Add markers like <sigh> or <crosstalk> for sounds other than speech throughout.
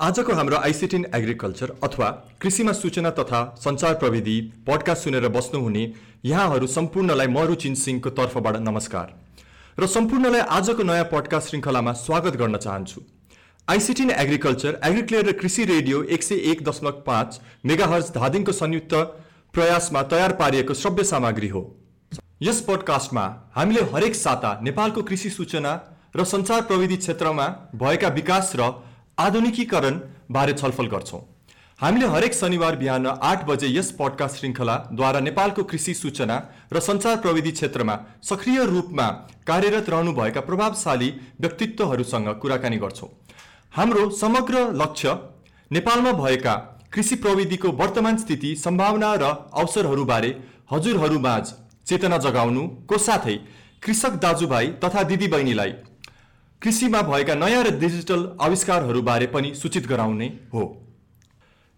आजको हाम्रो ICT in agriculture अथवा कृषिमा सूचना तथा सञ्चार प्रविधि पडकास्ट सुनेर बस्नुहुने यहाँहरू सम्पूर्णलाई म रुचिन सिंहको तर्फबाट नमस्कार। र सम्पूर्णलाई आजको नयाँ पडकास्ट श्रृङ्खलामा स्वागत गर्न चाहन्छु। आइसिटी इन एग्रिकल्चर एग्रिक्लियर र कृषि रेडियो एक सय एक दशमलव पाँच मेगाहर्ज धादिङको संयुक्त प्रयासमा तयार पारिएको श्रव्य सामग्री हो। यस पडकास्टमा हामीले हरेक साता नेपालको कृषि सूचना र सञ्चार प्रविधि क्षेत्रमा भएका विकास र आधुनिकीकरण बारे छलफल गर्छौँ। हामीले हरेक शनिबार बिहान आठ बजे यस पडकास्ट श्रृङ्खलाद्वारा नेपालको कृषि सूचना र सञ्चार प्रविधि क्षेत्रमा सक्रिय रूपमा कार्यरत रहनुभएका प्रभावशाली व्यक्तित्वहरूसँग कुराकानी गर्छौँ। हाम्रो समग्र लक्ष्य नेपालमा भएका कृषि प्रविधिको वर्तमान स्थिति सम्भावना र अवसरहरूबारे हजुरहरूमाझ चेतना जगाउनुको साथै कृषक दाजुभाइ तथा दिदीबहिनीलाई कृषिमा भएका नयाँ र डिजिटल आविष्कारहरूबारे पनि सूचित गराउने हो।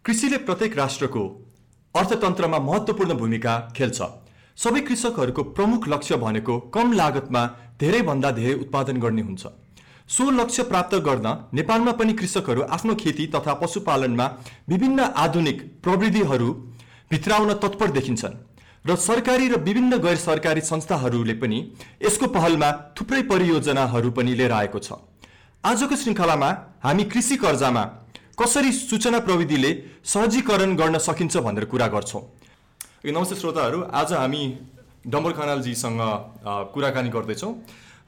कृषिले प्रत्येक राष्ट्रको अर्थतन्त्रमा महत्त्वपूर्ण भूमिका खेल्छ। सबै कृषकहरूको प्रमुख लक्ष्य भनेको कम लागतमा धेरैभन्दा धेरै उत्पादन गर्ने हुन्छ। सो लक्ष्य प्राप्त गर्न नेपालमा पनि कृषकहरू आफ्नो खेती तथा पशुपालनमा विभिन्न आधुनिक प्रविधिहरू भित्राउन तत्पर देखिन्छन्। र सरकारी र विभिन्न गैर सरकारी संस्थाहरूले पनि यसको पहलमा थुप्रै परियोजनाहरू पनि लिएर आएको छ। आजको श्रृङ्खलामा हामी कृषि कर्जामा कसरी सूचना प्रविधिले सहजीकरण गर्न सकिन्छ भनेर कुरा गर्छौँ। नमस्ते श्रोताहरू आज हामी डम्बर खनालजीसँग कुराकानी गर्दैछौँ।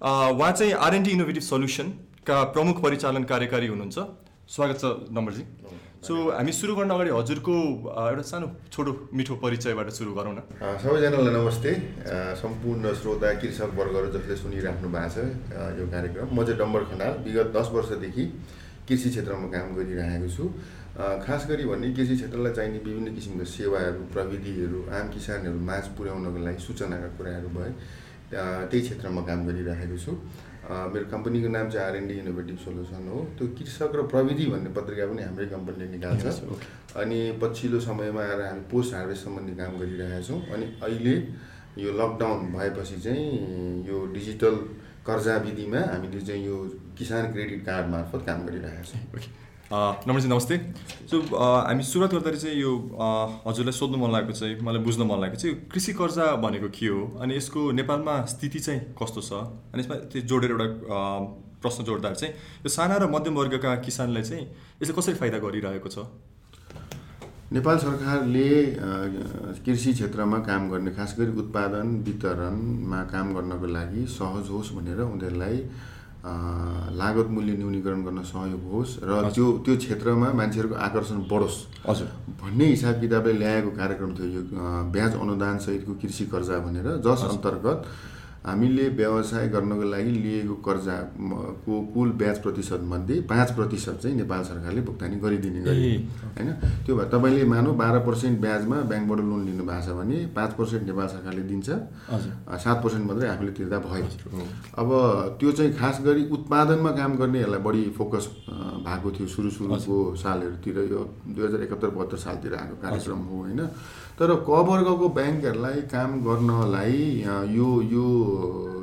उहाँ चाहिँ आरएनडी इनोभेटिभ सल्युसनका प्रमुख परिचालन कार्यकारी हुनुहुन्छ। स्वागत छ डम्बरजी। सो हामी सुरु गर्न अगाडि हजुरको एउटा सानो छोटो मिठो परिचयबाट सुरु गरौँ न। सबैजनालाई नमस्ते। सम्पूर्ण श्रोता कृषक वर्गहरू जसले सुनिराख्नु भएको छ यो कार्यक्रम। म चाहिँ डम्बर खनाल विगत दस वर्षदेखि कृषि क्षेत्रमा काम गरिरहेको छु। खास गरी भन्ने कृषि क्षेत्रलाई चाहिने विभिन्न किसिमका सेवाहरू प्रविधिहरू आम किसानहरू माझ पुर्याउनको लागि सूचनाका कुराहरू भए त्यही क्षेत्रमा काम गरिरहेको छु। मेरो कम्पनीको नाम चाहिँ आरएनडी इनोभेटिभ सोल्युसन हो। त्यो कृषक र प्रविधि भन्ने पत्रिका पनि हाम्रै कम्पनीले निकाल्छ। अनि पछिल्लो समयमा आएर हामी पोस्ट हार्भेस्ट सम्बन्धी काम गरिरहेका छौँ। अनि अहिले यो लकडाउन भएपछि चाहिँ यो डिजिटल कर्जा विधिमा हामीले चाहिँ यो किसान क्रेडिट कार्ड मार्फत काम गरिरहेका छौँ। नमस्ते नमस्ते। सो हामी सुरुवात गर्दाखेरि चाहिँ यो हजुरलाई सोध्नु मन लागेको चाहिँ मलाई बुझ्न मन लागेको चाहिँ कृषि कर्जा भनेको के हो? अनि यसको नेपालमा स्थिति चाहिँ कस्तो छ? अनि यसमा त्यो जोडेर एउटा प्रश्न जोड्दाखेरि चाहिँ यो साना र मध्यम वर्गका किसानलाई चाहिँ यसले कसरी फाइदा गरिरहेको छ? नेपाल सरकारले कृषि क्षेत्रमा काम गर्ने खास गरी उत्पादन वितरणमा काम गर्नको लागि सहज होस् भनेर उनीहरूलाई लागत मूल्य न्यूनीकरण गर्न सहयोग होस् र त्यो त्यो क्षेत्रमा मान्छेहरूको आकर्षण बढोस्। हजुर। भन्ने हिसाब किताबले ल्याएको कार्यक्रम थियो यो ब्याज अनुदान सहितको कृषि कर्जा भनेर जस अन्तर्गत हामीले व्यवसाय गर्नको लागि लिएको कर्जाको कुल ब्याज प्रतिशत मध्ये पाँच प्रतिशत चाहिँ नेपाल सरकारले भुक्तानी गरिदिने गरे होइन? त्यो भए तपाईँले मानौँ बाह्र पर्सेन्ट ब्याजमा ब्याङ्कबाट लोन लिनु भएको छ भने पाँच पर्सेन्ट नेपाल सरकारले दिन्छ सात पर्सेन्ट मात्रै आफूले तिर्दा भयो। अब त्यो चाहिँ खास गरी उत्पादनमा काम गर्नेहरूलाई बढी फोकस भएको थियो सुरु सुरुको सालहरूतिर यो दुई हजार एकहत्तर बहत्तर सालतिर आएको कार्यक्रम हो होइन? तर क वर्गको ब्याङ्कहरूलाई काम गर्नलाई यो यो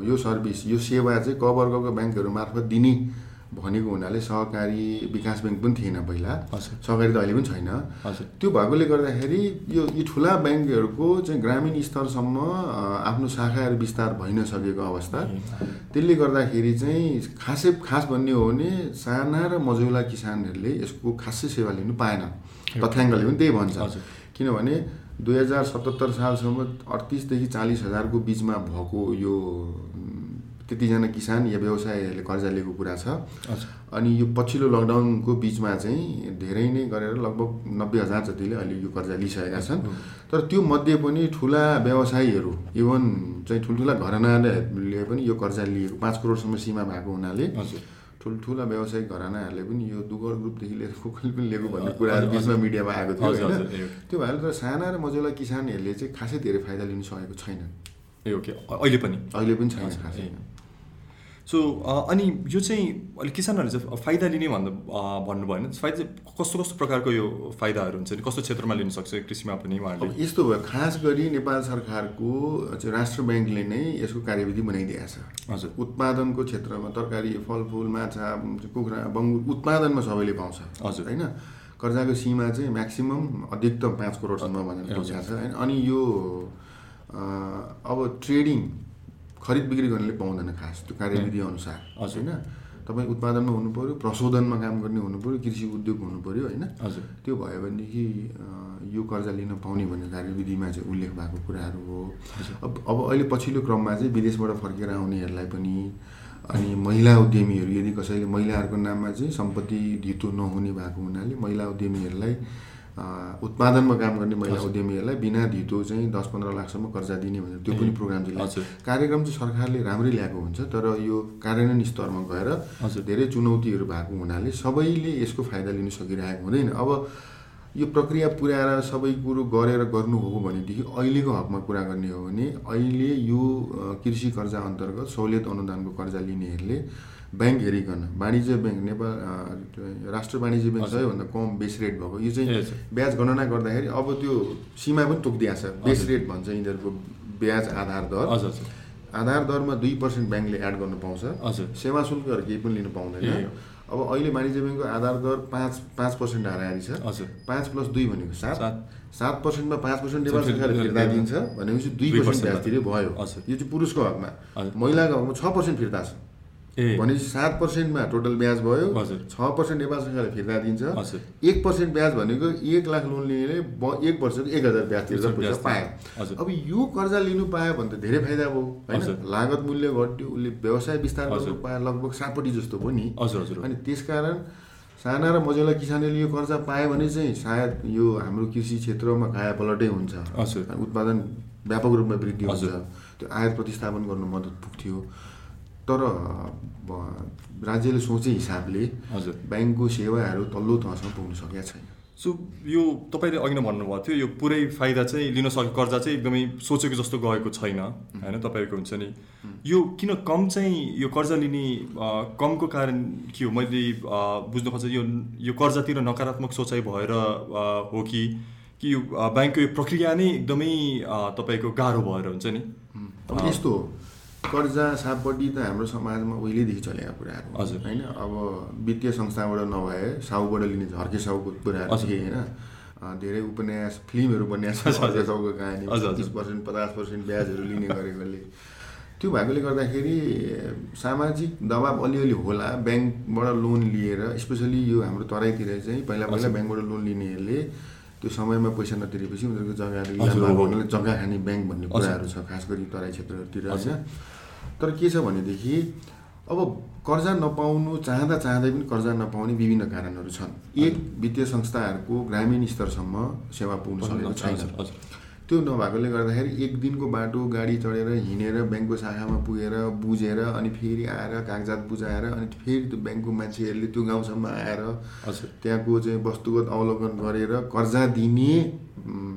यो सर्भिस यो सेवा चाहिँ क वर्गको ब्याङ्कहरू मार्फत दिने भनेको हुनाले सहकारी विकास ब्याङ्क पनि थिएन पहिला। सहकारी त अहिले पनि छैन। त्यो भएकोले गर्दाखेरि यो यी ठुला ब्याङ्कहरूको चाहिँ ग्रामीण स्तरसम्म आफ्नो शाखाहरू विस्तार भइ नसकेको अवस्था। त्यसले गर्दाखेरि चाहिँ खासै खास भन्ने हो भने साना र मझौला किसानहरूले यसको खासै सेवा लिनु पाएन। तथ्याङ्कले पनि त्यही भन्छ। किनभने दुई हजार सतहत्तर सालसम्म अडतिसदेखि चालिस हजारको बिचमा भएको यो त्यतिजना किसान या व्यवसायहरूले कर्जा लिएको कुरा छ। अनि यो पछिल्लो लकडाउनको बिचमा चाहिँ धेरै नै गरेर लगभग नब्बे हजार जतिले अहिले यो कर्जा लिइसकेका छन्। तर त्यो मध्ये पनि ठुला व्यवसायीहरू इभन चाहिँ ठुल्ठुला घरनाले पनि यो कर्जा लिएको पाँच करोडसम्म सीमा भएको हुनाले ठुल्ठुला व्यावसायिक घरानाहरूले पनि यो दुगर ग्रुपदेखि लिएर कोकले पनि लिएको भन्ने कुराहरू बिचमा मिडियामा आएको थियो होइन। त्यो भएर तर साना र मजुला किसानहरूले चाहिँ खासै धेरै फाइदा लिन सकेको छैन। ए ओके। अहिले पनि? अहिले पनि छैन खासै। सो अनि यो चाहिँ अहिले किसानहरूले चाहिँ फाइदा लिने भन्दा भन्नुभयो भने फाइदा कस्तो कस्तो प्रकारको यो फाइदाहरू हुन्छ नि? कस्तो क्षेत्रमा लिन सक्छ कृषिमा पनि उहाँहरूले यस्तो भयो खास गरी नेपाल सरकारको चाहिँ राष्ट्र ब्याङ्कले नै यसको कार्यविधि बनाइदिएको छ। हजुर। उत्पादनको क्षेत्रमा तरकारी फलफुल माछा कुखुरा बङ्गुर उत्पादनमा सबैले पाउँछ। हजुर। होइन? कर्जाको सीमा चाहिँ म्याक्सिमम् अधिकतम पाँच करोडसम्म भनेर छ। होइन? अनि यो अब ट्रेडिङ खरिद बिक्री गर्नेले पाउँदैन खास त्यो कार्यविधि अनुसार। होइन? तपाईँ उत्पादनमा हुनु पऱ्यो प्रशोधनमा काम गर्ने हुनु पऱ्यो कृषि उद्योग हुनु पऱ्यो होइन? हजुर। त्यो भयो भनेदेखि यो कर्जा लिन पाउने भन्ने कार्यविधिमा चाहिँ उल्लेख भएको कुराहरू हो। अब अब अहिले पछिल्लो क्रममा चाहिँ विदेशबाट फर्केर आउनेहरूलाई पनि अनि महिला उद्यमीहरू यदि कसैले महिलाहरूको नाममा चाहिँ सम्पत्ति धितो नहुने भएको हुनाले महिला उद्यमीहरूलाई उत्पादनमा काम गर्ने महिला उद्यमीहरूलाई बिना धितो चाहिँ दस पन्ध्र लाखसम्म कर्जा दिने भनेर त्यो पनि प्रोग्राम चाहिँ कार्यक्रम चाहिँ सरकारले राम्रै ल्याएको हुन्छ तर यो कार्यान्वयन स्तरमा गएर। धेरै चुनौतीहरू भएको हुनाले सबैले यसको फाइदा लिन सकिरहेको हुँदैन। अब यो प्रक्रिया पुर्याएर सबै कुरो गरेर गर्नु हो भनेदेखि अहिलेको हकमा कुरा गर्ने हो भने अहिले यो कृषि कर्जा अन्तर्गत सहुलियत अनुदानको कर्जा लिनेहरूले ब्याङ्क हेरिकन वाणिज्य ब्याङ्क नेपाल राष्ट्र वाणिज्य ब्याङ्क सबैभन्दा कम बेस रेट भएको। यो चाहिँ। ब्याज गणना गर्दाखेरि अब त्यो सीमा पनि तोकिदिएको छ बेस रेट भन्छ यिनीहरूको ब्याज आधार दर। आधार दरमा दुई पर्सेन्ट ब्याङ्कले एड गर्नु पाउँछ। सेवा शुल्कहरू केही पनि लिनु पाउँदैन। अब अहिले वाणिज्य ब्याङ्कको आधार दर पाँच पाँच पर्सेन्ट हाराहारी छ पाँच प्लस दुई भनेको सात। सात। पर्सेन्टमा पाँच पर्सेन्ट नेपाल सरकारले फिर्ता दिन्छ भनेपछि दुई पर्सेन्ट ब्याज तिरे भयो। यो चाहिँ पुरुषको हकमा। महिलाको हकमा छ पर्सेन्ट फिर्ता छ। भनेपछि सात पर्सेन्टमा टोटल ब्याज भयो। छ पर्सेन्ट नेपाल सरकारले फिर्ता दिन्छ एक पर्सेन्ट ब्याज भनेको एक लाख लोन लिनेले एक वर्षको एक हजार ब्याज ब्याज पैसा। पायो। अब यो कर्जा लिनु पायो भने त धेरै फाइदा भयो होइन। लागत मूल्य घट्यो उसले व्यवसाय विस्तार गर्नु। पायो लगभग सातपट्टि जस्तो भयो नि अनि त्यसकारण साना र मझौला किसानले यो कर्जा पायो भने चाहिँ सायद यो हाम्रो कृषि क्षेत्रमा काया पलटै हुन्छ उत्पादन व्यापक रूपमा वृद्धि हुन्छ। त्यो आयात प्रतिस्थापन गर्नु मद्दत पुग्थ्यो तर राज्यले सोचे हिसाबले हजुर। ब्याङ्कको सेवाहरू तल्लो तहसम्म पुग्न सकेका छैन। सो यो तपाईँले अघि नै भन्नुभएको थियो यो पुरै फाइदा चाहिँ लिन सके कर्जा चाहिँ एकदमै सोचेको जस्तो गएको छैन होइन तपाईँको हुन्छ नि? यो किन कम चाहिँ यो कर्जा लिने कमको कारण के हो? मैले बुझ्न खोज्छ यो यो कर्जातिर नकारात्मक सोचाइ भएर हो कि कि यो ब्याङ्कको यो प्रक्रिया नै एकदमै तपाईँको गाह्रो भएर हुन्छ नि? यस्तो हो। कर्जा सापट्टि त हाम्रो समाजमा उहिलेदेखि चलेका कुराहरू हो, हजुर। होइन अब वित्तीय संस्थाबाट नभए साहुबाट लिने झर्के साहुको कुराहरू। थिए होइन धेरै उपन्यास फिल्महरू बनिएको छ हजुर, झर्के साहुको कहानी। तिस पर्सेन्ट पचास पर्सेन्ट ब्याजहरू लिने गरेकोले त्यो भएकोले गर्दाखेरि सामाजिक दबाब अलिअलि होला ब्याङ्कबाट लोन लिएर स्पेसली यो हाम्रो तराईतिर चाहिँ पहिला पहिला। ब्याङ्कबाट लोन लिनेहरूले त्यो समयमा पैसा नतिरेपछि उनीहरूको जग्गाहरू जग्गा खाने ब्याङ्क भन्ने। कुराहरू छ खास गरी तराई क्षेत्रहरूतिर। होइन। तर के छ भनेदेखि अब कर्जा नपाउनु चाहँदा चाहँदै पनि कर्जा नपाउने विभिन्न कारणहरू छन्। एक वित्तीय संस्थाहरूको ग्रामीण स्तरसम्म सेवा पुग्न सकेको छैन। त्यो नभएकोले गर्दाखेरि एक दिनको बाटो गाडी चढेर हिँडेर ब्याङ्कको शाखामा पुगेर बुझेर अनि फेरि आएर कागजात बुझाएर अनि फेरि त्यो ब्याङ्कको मान्छेहरूले त्यो गाउँसम्म आएर त्यहाँको चाहिँ वस्तुगत अवलोकन गरेर कर्जा दिने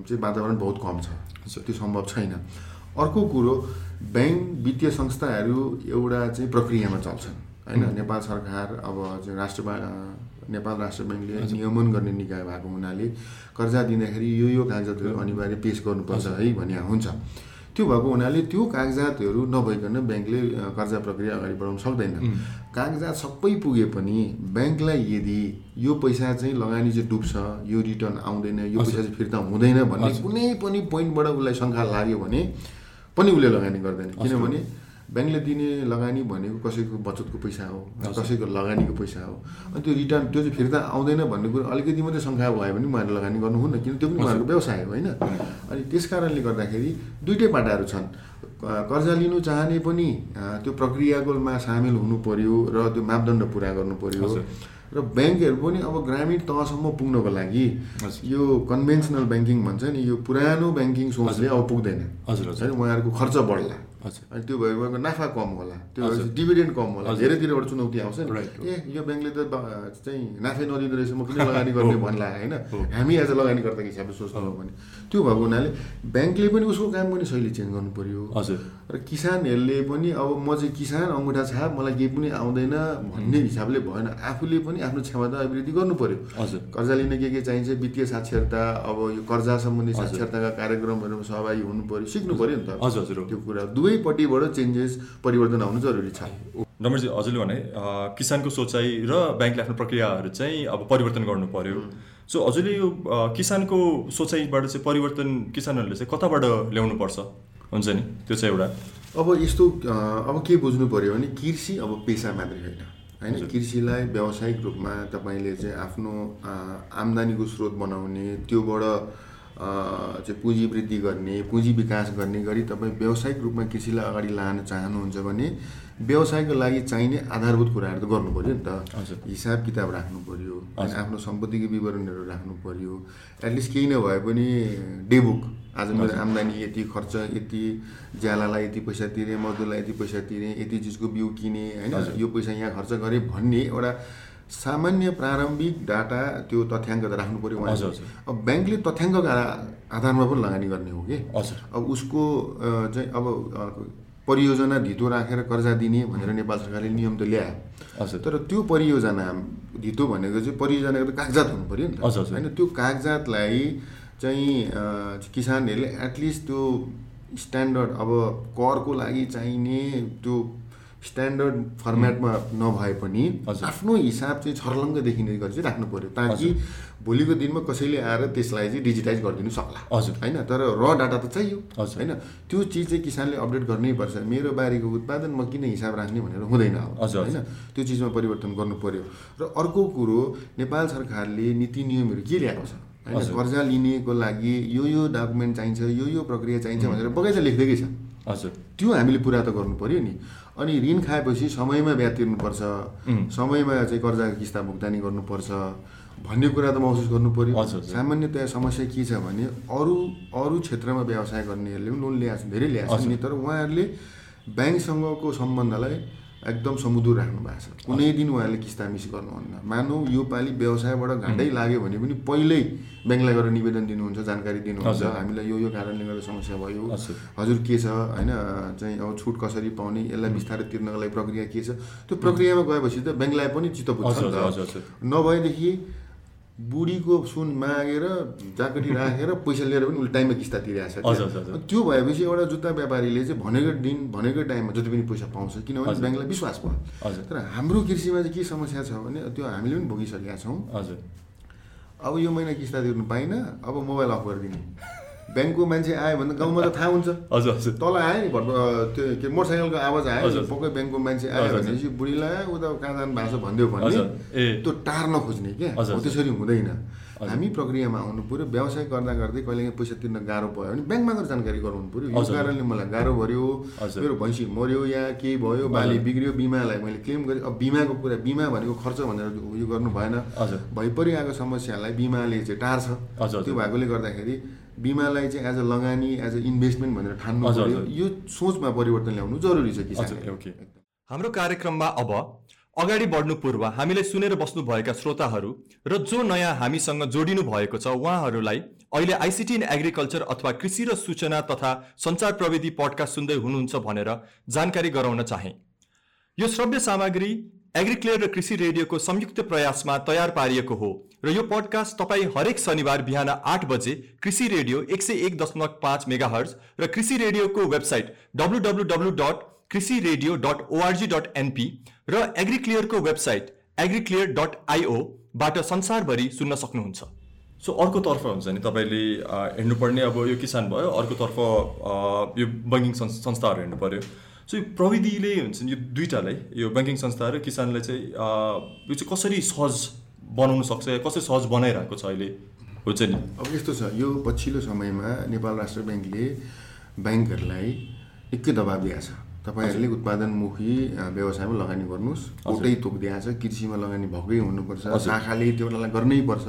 चाहिँ वातावरण बहुत कम छ। त्यो सम्भव छैन। अर्को कुरो ब्याङ्क वित्तीय संस्थाहरू एउटा चाहिँ प्रक्रियामा चल्छन्। होइन नेपाल सरकार अब चाहिँ राष्ट्र नेपाल राष्ट्र ब्याङ्कले नियमन गर्ने निकाय भएको हुनाले कर्जा दिँदाखेरि यो यो कागजातहरू अनिवार्य पेस गर्नुपर्छ है भन्ने हुन्छ। त्यो भएको हुनाले त्यो कागजातहरू नभइकन ब्याङ्कले कर्जा प्रक्रिया अगाडि बढाउन सक्दैन। कागजात सबै पुगे पनि ब्याङ्कलाई यदि यो पैसा चाहिँ लगानी चाहिँ डुब्छ यो रिटर्न आउँदैन यो पैसा चाहिँ फिर्ता हुँदैन भन्ने कुनै पनि पोइन्टबाट उसलाई शङ्का लाग्यो भने पनि उसले लगानी गर्दैन। किनभने ब्याङ्कले दिने लगानी भनेको कसैको बचतको पैसा हो कसैको लगानीको पैसा हो। अनि त्यो रिटर्न त्यो चाहिँ फिर्ता आउँदैन भन्ने कुरो अलिकति मात्रै शङ्का भयो भने उहाँहरूले लगानी गर्नुहुन्न किन त्यो पनि उहाँहरूको व्यवसाय हो होइन? अनि त्यस कारणले गर्दाखेरि दुइटै पाटाहरू छन्। कर्जा लिनु चाहने पनि त्यो प्रक्रियाकोमा सामेल हुनु पर्यो र त्यो मापदण्ड पुरा गर्नु पर्यो। र ब्याङ्कहरू पनि अब ग्रामीण तहसम्म पुग्नको लागि। यो कन्भेन्सनल ब्याङ्किङ भन्छ नि यो पुरानो ब्याङ्किङ सोचले अब पुग्दैन। हजुर। होइन उहाँहरूको खर्च बढ्ला। अनि त्यो भयो उहाँको नाफा कम होला। त्यो। डिभिडेन्ड कम होला। धेरैतिरबाट चुनौती आउँछ नि. ए यो ब्याङ्कले त चाहिँ नाफै नदिँदो रहेछ म किन लगानी गर्ने भन्ला होइन। हामी एज अ लगानीकर्ताको हिसाबले सोच्नु हो। भने। त्यो भएको हुनाले ब्याङ्कले पनि उसको काम पनि शैली चेन्ज गर्नु पर्यो। हजुर। र किसानहरूले पनि अब म चाहिँ किसान अङ्गुठा छाप मलाई केही पनि आउँदैन भन्ने हिसाबले भएन। आफूले पनि आफ्नो क्षमता अभिवृद्धि गर्नु पर्यो। हजुर। कर्जा लिन के के चाहिन्छ वित्तीय साक्षरता अब यो कर्जा सम्बन्धी साक्षरताका कार्यक्रमहरूमा सहभागी हुनु पर्यो सिक्नु पर्यो नि त। हजुर। त्यो कुरा दुवैपट्टिबाट चेन्जेस परिवर्तन आउनु जरुरी छ। रमेशजी हजुरले भने किसानको सोचाइ र ब्याङ्कले आफ्नो प्रक्रियाहरू चाहिँ अब परिवर्तन गर्नु पर्यो। सो हजुरले यो किसानको सोचाइबाट चाहिँ परिवर्तन किसानहरूले चाहिँ कताबाट ल्याउनु पर्छ हुन्छ नि त्यो चाहिँ एउटा। अब यस्तो अब के बुझ्नु पर्यो भने कृषि अब पेसा मात्रै होइन। होइन कृषिलाई व्यावसायिक रूपमा तपाईँले चाहिँ आफ्नो आम्दानीको स्रोत बनाउने त्योबाट चाहिँ पुँजी वृद्धि गर्ने पुँजी विकास गर्ने गरी तपाईँ व्यावसायिक रूपमा कृषिलाई अगाडि लान चाहनुहुन्छ भने व्यवसायको लागि चाहिने आधारभूत कुराहरू त गर्नु पऱ्यो नि त। हिसाब किताब राख्नु होइन आफ्नो सम्पत्तिको विवरणहरू राख्नु पर्यो। एटलिस्ट केही नभए पनि डेबुक आज मेरो आम्दानी यति खर्च यति ज्यालालाई यति पैसा तिरेँ मजदुरलाई यति पैसा तिरेँ यति चिजको बिउ किनेँ होइन? यो पैसा यहाँ खर्च गरेँ भन्ने एउटा सामान्य प्रारम्भिक डाटा त्यो तथ्याङ्क त राख्नु पऱ्यो उहाँले। अब ब्याङ्कले तथ्याङ्कको आधारमा पनि लगानी गर्ने हो कि? अब उसको चाहिँ अब परियोजना धितो राखेर कर्जा दिने भनेर नेपाल सरकारले नियम त ल्यायो हजुर। तर त्यो परियोजना धितो भनेको चाहिँ परियोजनाको त कागजात हुनु पऱ्यो नि त। होइन त्यो कागजातलाई चाहिँ किसानहरूले एटलिस्ट त्यो स्ट्यान्डर्ड अब करको लागि चाहिने त्यो स्ट्यान्डर्ड फर्मेटमा नभए पनि। आफ्नो हिसाब चाहिँ छर्लङ्ग देखिने गरी चाहिँ राख्नु पऱ्यो ताकि भोलिको दिनमा कसैले आएर त्यसलाई चाहिँ डिजिटाइज गरिदिनु सक्ला। हजुर। होइन? तर र डाटा त चाहियो। हजुर। होइन? त्यो चिज चाहिँ किसानले अपडेट गर्नै पर्छ। मेरो बारीको उत्पादन म किन हिसाब राख्ने भनेर हुँदैन अब, हजुर, होइन? त्यो चिजमा परिवर्तन गर्नु पर्यो। र अर्को कुरो नेपाल सरकारले नीति नियमहरू के ल्याएको छ? होइन। कर्जा लिनेको लागि यो यो डकुमेन्ट चाहिन्छ यो यो प्रक्रिया चाहिन्छ भनेर बगैँचा लेखिदिएकै छ। हजुर। त्यो हामीले पुरा त गर्नु पर्यो नि। अनि ऋण खाएपछि समयमा ब्याज तिर्नुपर्छ समयमा चाहिँ कर्जाको किस्ता भुक्तानी गर्नुपर्छ भन्ने कुरा त महसुस गर्नु हजुर। सामान्यतया समस्या के छ भने अरू अरू क्षेत्रमा व्यवसाय गर्नेहरूले पनि लोन ल्याएको धेरै ल्याएको छ नि तर उहाँहरूले ब्याङ्कसँगको सम्बन्धलाई एकदम समुदुर राख्नु भएको छ। कुनै दिन उहाँहरूले किस्ता मिस गर्नुहुन्न। मानौ यो पालि व्यवसायबाट घाटै लाग्यो भने पनि पहिल्यै ब्याङ्कलाई गएर निवेदन दिनुहुन्छ जानकारी दिनुहुन्छ। हामीलाई यो यो कारणले गर्दा समस्या भयो। हजुर। के छ? होइन चाहिँ अब छुट कसरी पाउने यसलाई बिस्तारै तिर्नको लागि प्रक्रिया के छ? त्यो प्रक्रियामा गएपछि त ब्याङ्कलाई पनि चित्त बुझ्छ नभएदेखि बुढीको सुन मागेर जाकटी राखेर पैसा लिएर पनि उसले टाइममा किस्ता तिरिरहेको छ। त्यो भएपछि एउटा जुत्ता व्यापारीले चाहिँ भनेको दिन भनेको टाइममा जति पनि पैसा पाउँछ किनभने। ब्याङ्कलाई विश्वास भयो। तर हाम्रो कृषिमा चाहिँ के समस्या छ भने त्यो हामीले पनि भोगिसकेका छौँ। अब यो महिना किस्ता तिर्नु पाइनँ अब मोबाइल अफ गरिदिने। ब्याङ्कको मान्छे आयो भने गाउँमा त थाहा हुन्छ। हजुर हजुर। तल आयो नि भट त्यो के मोटरसाइकलको आवाज आयो। पक्कै ब्याङ्कको मान्छे आयो भनेपछि बुढीलाई उता कहाँ जानु भएको छ भनिदियो भने त्यो टार्न खोज्ने क्या हो। त्यसरी हुँदैन। हामी प्रक्रियामा आउनु पऱ्यो व्यवसाय गर्दा गर्दै कहिले पैसा तिर्न गाह्रो भयो भने ब्याङ्कमा गएर जानकारी गराउनु पऱ्यो। यो हजुर। कारणले मलाई गाह्रो भर्यो। मेरो भैँसी मऱ्यो या केही भयो बाली बिग्रियो बिमालाई मैले क्लेम गरेँ। अब बिमाको कुरा बिमा भनेको खर्च भनेर उयो गर्नु भएन। भइपरि आएको समस्यालाई बिमाले चाहिँ टार्छ। त्यो भएकोले गर्दाखेरि बिमालाई चाहिँ एज अ लगानी एज अ इन्भेस्टमेन्ट भनेर ठान्नु हजुर। यो सोचमा परिवर्तन ल्याउनु जरुरी छ ओके। हाम्रो कार्यक्रममा अब अगाडि बढ्नु पूर्व हामीले सुनेर बस्नुभएका श्रोताहरू र जो नयाँ हामीसँग जोडिनु भएको छ उहाँहरूलाई अहिले आइसिटी इन एग्रिकल्चर अथवा कृषि र सूचना तथा सञ्चार प्रविधि पडकास्ट सुन्दै हुनुहुन्छ भनेर जानकारी गराउन चाहे। यो श्रव्य सामग्री एग्रिक्लेयर र कृषि रेडियोको संयुक्त प्रयासमा तयार पारिएको हो र यो पडकास्ट तपाईँ हरेक शनिबार बिहान आठ बजे कृषि रेडियो एक सय एक दशमलव पाँच मेगा हर्ज र कृषि रेडियोको website W W W dot Krishi radio dot ORG dot NP र एग्रिक्लियरको वेबसाइट एग्रिक्लियर डट आइओबाट संसारभरि सुन्न सक्नुहुन्छ। सो अर्कोतर्फ हुन्छ नि तपाईँले हेर्नुपर्ने अब यो किसान भयो अर्कोतर्फ यो बैङ्किङ संस- संस्थाहरू हेर्नु पर्यो सो यो प्रविधिले हुन्छ नि यो दुइटालाई यो ब्याङ्किङ संस्था र किसानलाई चाहिँ यो चाहिँ कसरी सहज बनाउन सक्छ या कसरी सहज बनाइरहेको छ अहिले? हुन्छ नि। अब यस्तो छ यो पछिल्लो समयमा नेपाल राष्ट्र ब्याङ्कले ब्याङ्कहरूलाई निकै दबाब दिएको छ तपाईँहरूले उत्पादनमुखी व्यवसायमा लगानी गर्नुहोस्। कोटै तोक दिएको छ कृषिमा लगानी भएकै हुनुपर्छ। शाखाले त्यो बेलालाई गर्नै पर्छ।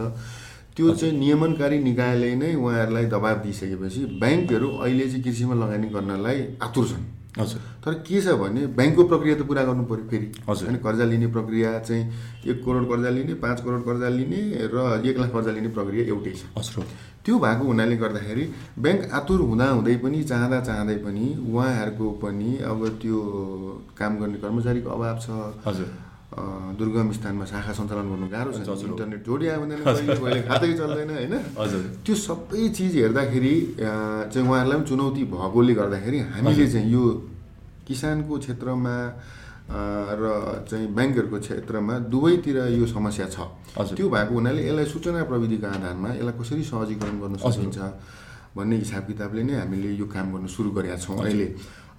त्यो चाहिँ नियमनकारी निकायले नै उहाँहरूलाई दबाब दिइसकेपछि ब्याङ्कहरू अहिले चाहिँ कृषिमा लगानी गर्नलाई आतुर छन्। हजुर। तर के छ भने ब्याङ्कको प्रक्रिया त पुरा गर्नु पऱ्यो फेरि। हजुर। होइन कर्जा लिने प्रक्रिया चाहिँ एक करोड कर्जा लिने पाँच करोड कर्जा लिने र एक लाख कर्जा लिने प्रक्रिया एउटै छ। हजुर। त्यो भएको हुनाले गर्दाखेरि ब्याङ्क आतुर हुँदाहुँदै पनि चाहँदा चाहँदै पनि उहाँहरूको पनि अब त्यो काम गर्ने कर्मचारीको अभाव छ। हजुर। दुर्गम स्थानमा शाखा सञ्चालन गर्नु गाह्रो छ। इन्टरनेट जोडिया हुँदैन खातै चल्दैन होइन? त्यो सबै चिज हेर्दाखेरि चाहिँ उहाँहरूलाई पनि चुनौती भएकोले गर्दाखेरि हामीले चाहिँ यो किसानको क्षेत्रमा र चाहिँ ब्याङ्कहरूको क्षेत्रमा दुवैतिर यो समस्या छ। त्यो भएको हुनाले यसलाई सूचना प्रविधिको आधारमा यसलाई कसरी सहजीकरण गर्न सकिन्छ? भन्ने हिसाब किताबले नै हामीले यो काम गर्न सुरु गरेका छौँ अहिले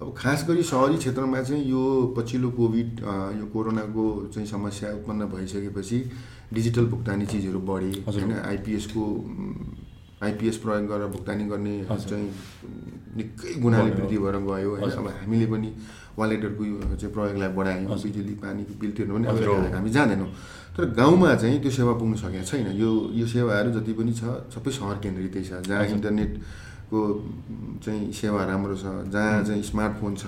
अब खास गरी सहरी क्षेत्रमा चाहिँ यो पछिल्लो कोभिड यो कोरोनाको चाहिँ समस्या उत्पन्न भइसकेपछि डिजिटल भुक्तानी चिजहरू बढे। होइन आइपिएसको आइपिएस प्रयोग गरेर भुक्तानी गर्ने। चाहिँ निकै गुणाले। वृद्धि भएर गयो होइन। अब हामीले पनि वालेटहरूको यो चाहिँ प्रयोगलाई बढायौँ। बिजुली पानीको बिल तिर्नु पनि हामी जाँदैनौँ तर गाउँमा चाहिँ त्यो सेवा पुग्न सकेको छैन यो यो सेवाहरू जति पनि छ सबै सहर केन्द्रितै छ जहाँ। इन्टरनेटको चाहिँ सेवा राम्रो छ जहाँ चाहिँ स्मार्टफोन छ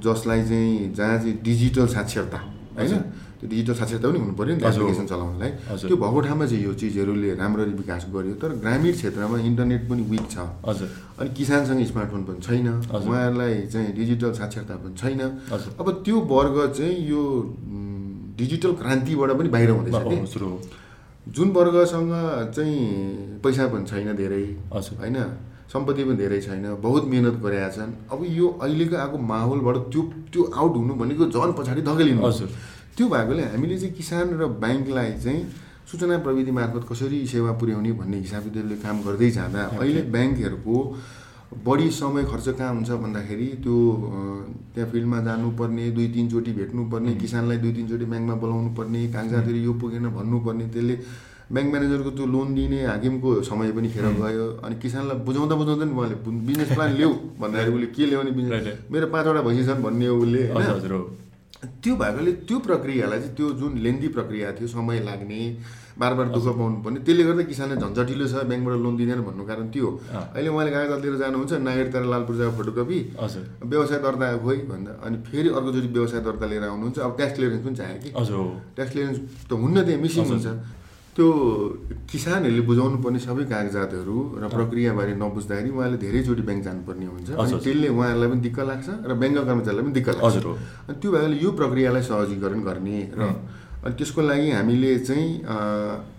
जसलाई चाहिँ जहाँ चाहिँ डिजिटल साक्षरता होइन। त्यो डिजिटल साक्षरता पनि हुनु पऱ्यो नि। एप्लिकेसन चलाउनलाई। त्यो भएको ठाउँमा चाहिँ यो चिजहरूले राम्ररी विकास गर्यो तर ग्रामीण क्षेत्रमा इन्टरनेट पनि विक छ अनि किसानसँग स्मार्टफोन पनि छैन। उहाँहरूलाई चाहिँ डिजिटल साक्षरता पनि छैन। अब त्यो वर्ग चाहिँ यो डिजिटल क्रान्तिबाट पनि बाहिर हुँदैछ जुन वर्गसँग चाहिँ पैसा पनि छैन धेरै। होइन सम्पत्ति पनि धेरै छैन बहुत मिहिनेत गरेका छन् अब यो अहिलेको आएको माहौलबाट त्यो त्यो आउट हुनु भनेको झन् पछाडि धकेलिनु हजुर। त्यो भएकोले हामीले चाहिँ किसान र ब्याङ्कलाई चाहिँ सूचना प्रविधि मार्फत कसरी सेवा पुर्याउने भन्ने हिसाब किताबले काम गर्दै जाँदा अहिले ब्याङ्कहरूको बढी समय खर्च कहाँ हुन्छ भन्दाखेरि त्यो त्यहाँ फिल्डमा जानुपर्ने दुई तिनचोटि भेट्नुपर्ने किसानलाई दुई तिनचोटि ब्याङ्कमा बोलाउनु पर्ने कागजातहरू यो पुगेन भन्नुपर्ने त्यसले ब्याङ्क म्यानेजरको त्यो लोन दिने हाकिमको समय पनि खेर गयो। अनि किसानलाई बुझाउँदा बुझाउँदा नि उहाँले बिजनेस प्लान ल्याऊ भन्दाखेरि उसले के ल्याउने बिजनेस. मेरो पाँचवटा भैँसी छन् भन्ने हो। उसले त्यो भएकोले त्यो प्रक्रियालाई चाहिँ त्यो जुन लेन्दी प्रक्रिया थियो समय लाग्ने बार बार दुःख पाउनु पर्ने त्यसले गर्दा किसानले झन्झटिलो छ ब्याङ्कबाट लोन दिँदैन भन्नु कारण त्यो। अहिले उहाँले कागजात लिएर जानुहुन्छ नागरिक तर लाल पूर्जाको फोटोकपी। व्यवसाय दर्ता खोइ भन्दा अनि फेरि अर्कोचोटि व्यवसाय दर्ता लिएर आउनुहुन्छ अब ट्याक्स क्लियरेन्स पनि चाहियो कि? ट्याक्स क्लियरेन्स त हुन्न त्यहाँ मिसिङ। हुन्छ। त्यो किसानहरूले बुझाउनु पर्ने सबै कागजातहरू र प्रक्रियाबारे नबुझ्दाखेरि उहाँले धेरैचोटि ब्याङ्क जानुपर्ने हुन्छ। अनि। त्यसले उहाँहरूलाई पनि दिक्क लाग्छ र ब्याङ्कका कर्मचारीलाई पनि दिक्क लाग्छ। हजुर अनि त्यो भएकोले यो प्रक्रियालाई सहजीकरण गर्ने र अनि त्यसको लागि हामीले चाहिँ